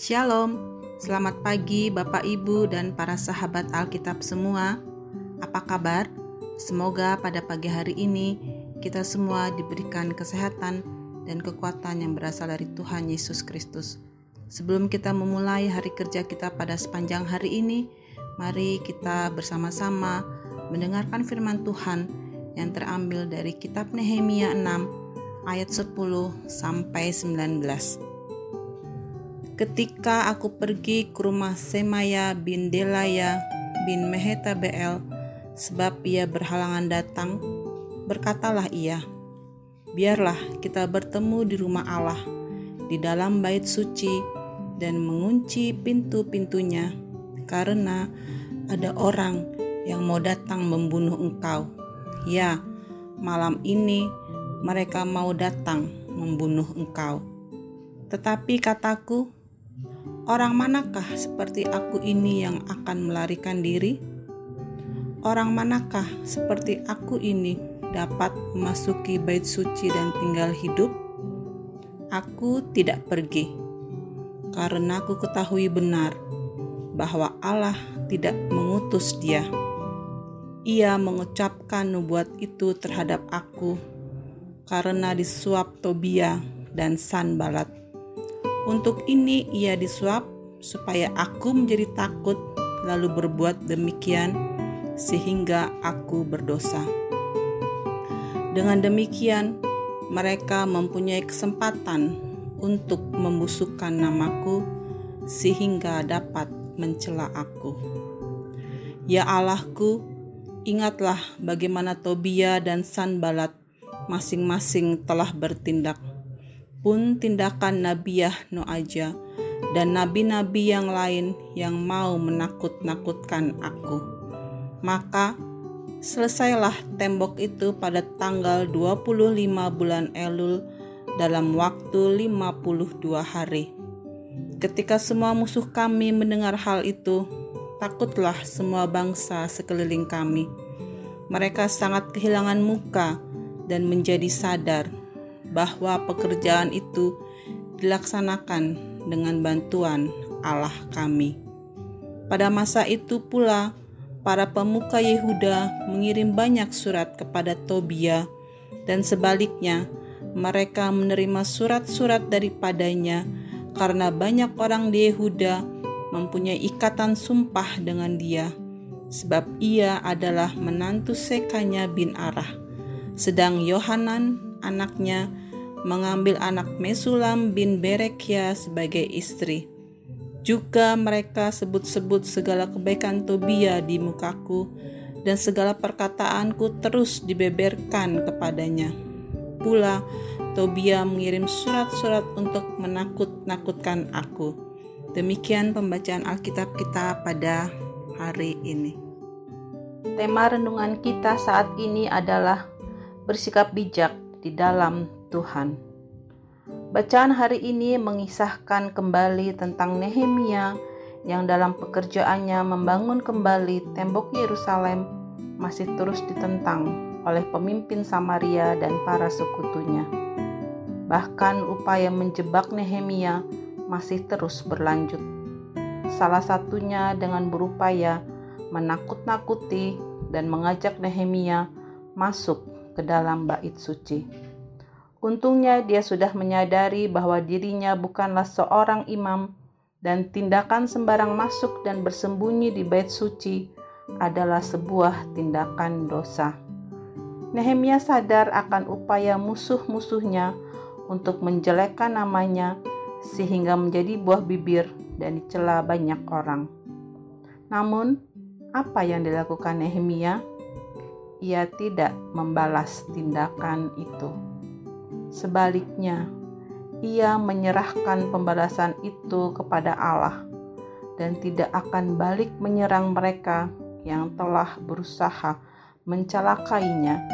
Shalom, selamat pagi Bapak Ibu dan para sahabat Alkitab semua. Apa kabar? Semoga pada pagi hari ini kita semua diberikan kesehatan dan kekuatan yang berasal dari Tuhan Yesus Kristus. Sebelum kita memulai hari kerja kita pada sepanjang hari ini, mari kita bersama-sama mendengarkan firman Tuhan yang terambil dari kitab Nehemia 6 ayat 10 sampai 19. Ketika aku pergi ke rumah Semaya bin Delaya bin Mehetabel, sebab ia berhalangan datang, berkatalah ia, Biarlah kita bertemu di rumah Allah, di dalam bait suci, dan mengunci pintu-pintunya, karena ada orang yang mau datang membunuh engkau. Ya, malam ini mereka mau datang membunuh engkau. Tetapi kataku, Orang manakah seperti aku ini yang akan melarikan diri? Orang manakah seperti aku ini dapat memasuki bait suci dan tinggal hidup? Aku tidak pergi, karena aku ketahui benar bahwa Allah tidak mengutus dia. Ia mengucapkan nubuat itu terhadap aku karena disuap Tobia dan Sanbalat untuk ini ia disuap supaya aku menjadi takut lalu berbuat demikian sehingga aku berdosa. Dengan demikian, mereka mempunyai kesempatan untuk membusukkan namaku sehingga dapat mencela aku. Ya Allahku, ingatlah bagaimana Tobia dan Sanbalat masing-masing telah bertindak pun tindakan Nabiah Noaja dan nabi-nabi yang lain yang mau menakut-nakutkan aku. Maka selesailah tembok itu pada tanggal 25 bulan Elul dalam waktu 52 hari. Ketika semua musuh kami mendengar hal itu, takutlah semua bangsa sekeliling kami. Mereka sangat kehilangan muka dan menjadi sadar bahwa pekerjaan itu dilaksanakan dengan bantuan Allah kami. Pada masa itu pula, para pemuka Yehuda mengirim banyak surat kepada Tobia, dan sebaliknya mereka menerima surat-surat daripadanya karena banyak orang di Yehuda mempunyai ikatan sumpah dengan dia, sebab ia adalah menantu Sekanya bin Arah, sedang Yohanan anaknya mengambil anak Mesulam bin Berekia sebagai istri. Juga mereka sebut-sebut segala kebaikan Tobia di mukaku dan segala perkataanku terus dibeberkan kepadanya. Pula Tobia mengirim surat-surat untuk menakut-nakutkan aku. Demikian pembacaan Alkitab kita pada hari ini. Tema renungan kita saat ini adalah bersikap bijak di dalam Tuhan. Bacaan hari ini mengisahkan kembali tentang Nehemia yang dalam pekerjaannya membangun kembali tembok Yerusalem masih terus ditentang oleh pemimpin Samaria dan para sekutunya. Bahkan upaya menjebak Nehemia masih terus berlanjut. Salah satunya dengan berupaya menakut-nakuti dan mengajak Nehemia masuk ke dalam bait suci. Untungnya dia sudah menyadari bahwa dirinya bukanlah seorang imam dan tindakan sembarang masuk dan bersembunyi di bait suci adalah sebuah tindakan dosa. Nehemia sadar akan upaya musuh-musuhnya untuk menjelekkan namanya sehingga menjadi buah bibir dan dicela banyak orang. Namun, apa yang dilakukan Nehemia? Ia tidak membalas tindakan itu. Sebaliknya, ia menyerahkan pembalasan itu kepada Allah dan tidak akan balik menyerang mereka yang telah berusaha mencelakainya,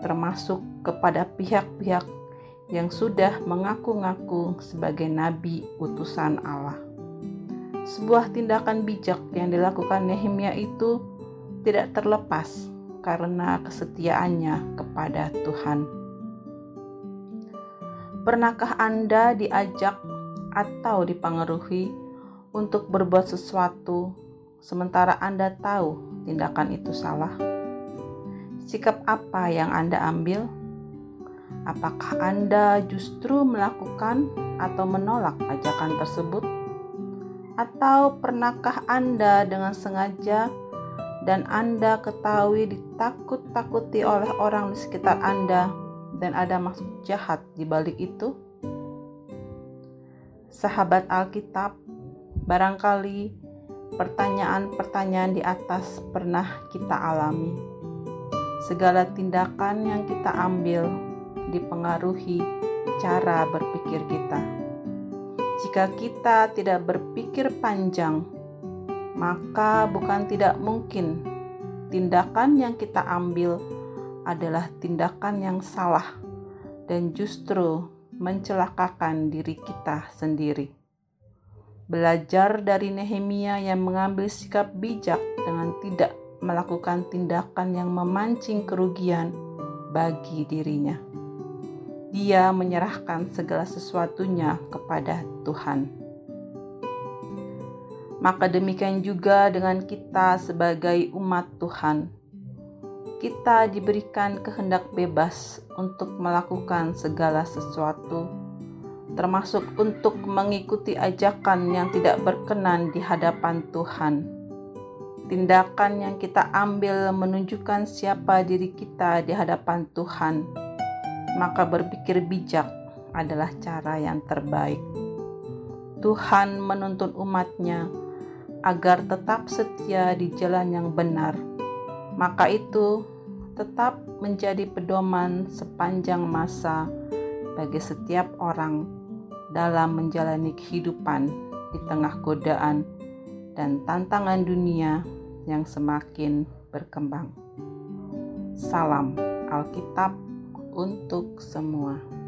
termasuk kepada pihak-pihak yang sudah mengaku-ngaku sebagai nabi utusan Allah. Sebuah tindakan bijak yang dilakukan Nehemia itu tidak terlepas karena kesetiaannya kepada Tuhan. Pernahkah Anda diajak atau dipengaruhi untuk berbuat sesuatu sementara Anda tahu tindakan itu salah? Sikap apa yang Anda ambil? Apakah Anda justru melakukan atau menolak ajakan tersebut? Atau pernahkah Anda dengan sengaja dan Anda ketahui ditakut-takuti oleh orang di sekitar Anda dan ada maksud jahat di balik itu? Sahabat Alkitab, barangkali pertanyaan-pertanyaan di atas pernah kita alami segala tindakan yang kita ambil dipengaruhi cara berpikir kita. Jika kita tidak berpikir panjang, maka bukan tidak mungkin tindakan yang kita ambil adalah tindakan yang salah dan justru mencelakakan diri kita sendiri. Belajar dari Nehemia yang mengambil sikap bijak dengan tidak melakukan tindakan yang memancing kerugian bagi dirinya. Dia menyerahkan segala sesuatunya kepada Tuhan. Maka demikian juga dengan kita sebagai umat Tuhan. Kita diberikan kehendak bebas untuk melakukan segala sesuatu, termasuk untuk mengikuti ajakan yang tidak berkenan di hadapan Tuhan Tindakan yang kita ambil menunjukkan siapa diri kita di hadapan Tuhan, maka berpikir bijak adalah cara yang terbaik. Tuhan menuntun umatnya agar tetap setia di jalan yang benar, maka itu tetap menjadi pedoman sepanjang masa bagi setiap orang dalam menjalani kehidupan di tengah godaan dan tantangan dunia yang semakin berkembang. Salam Alkitab untuk semua.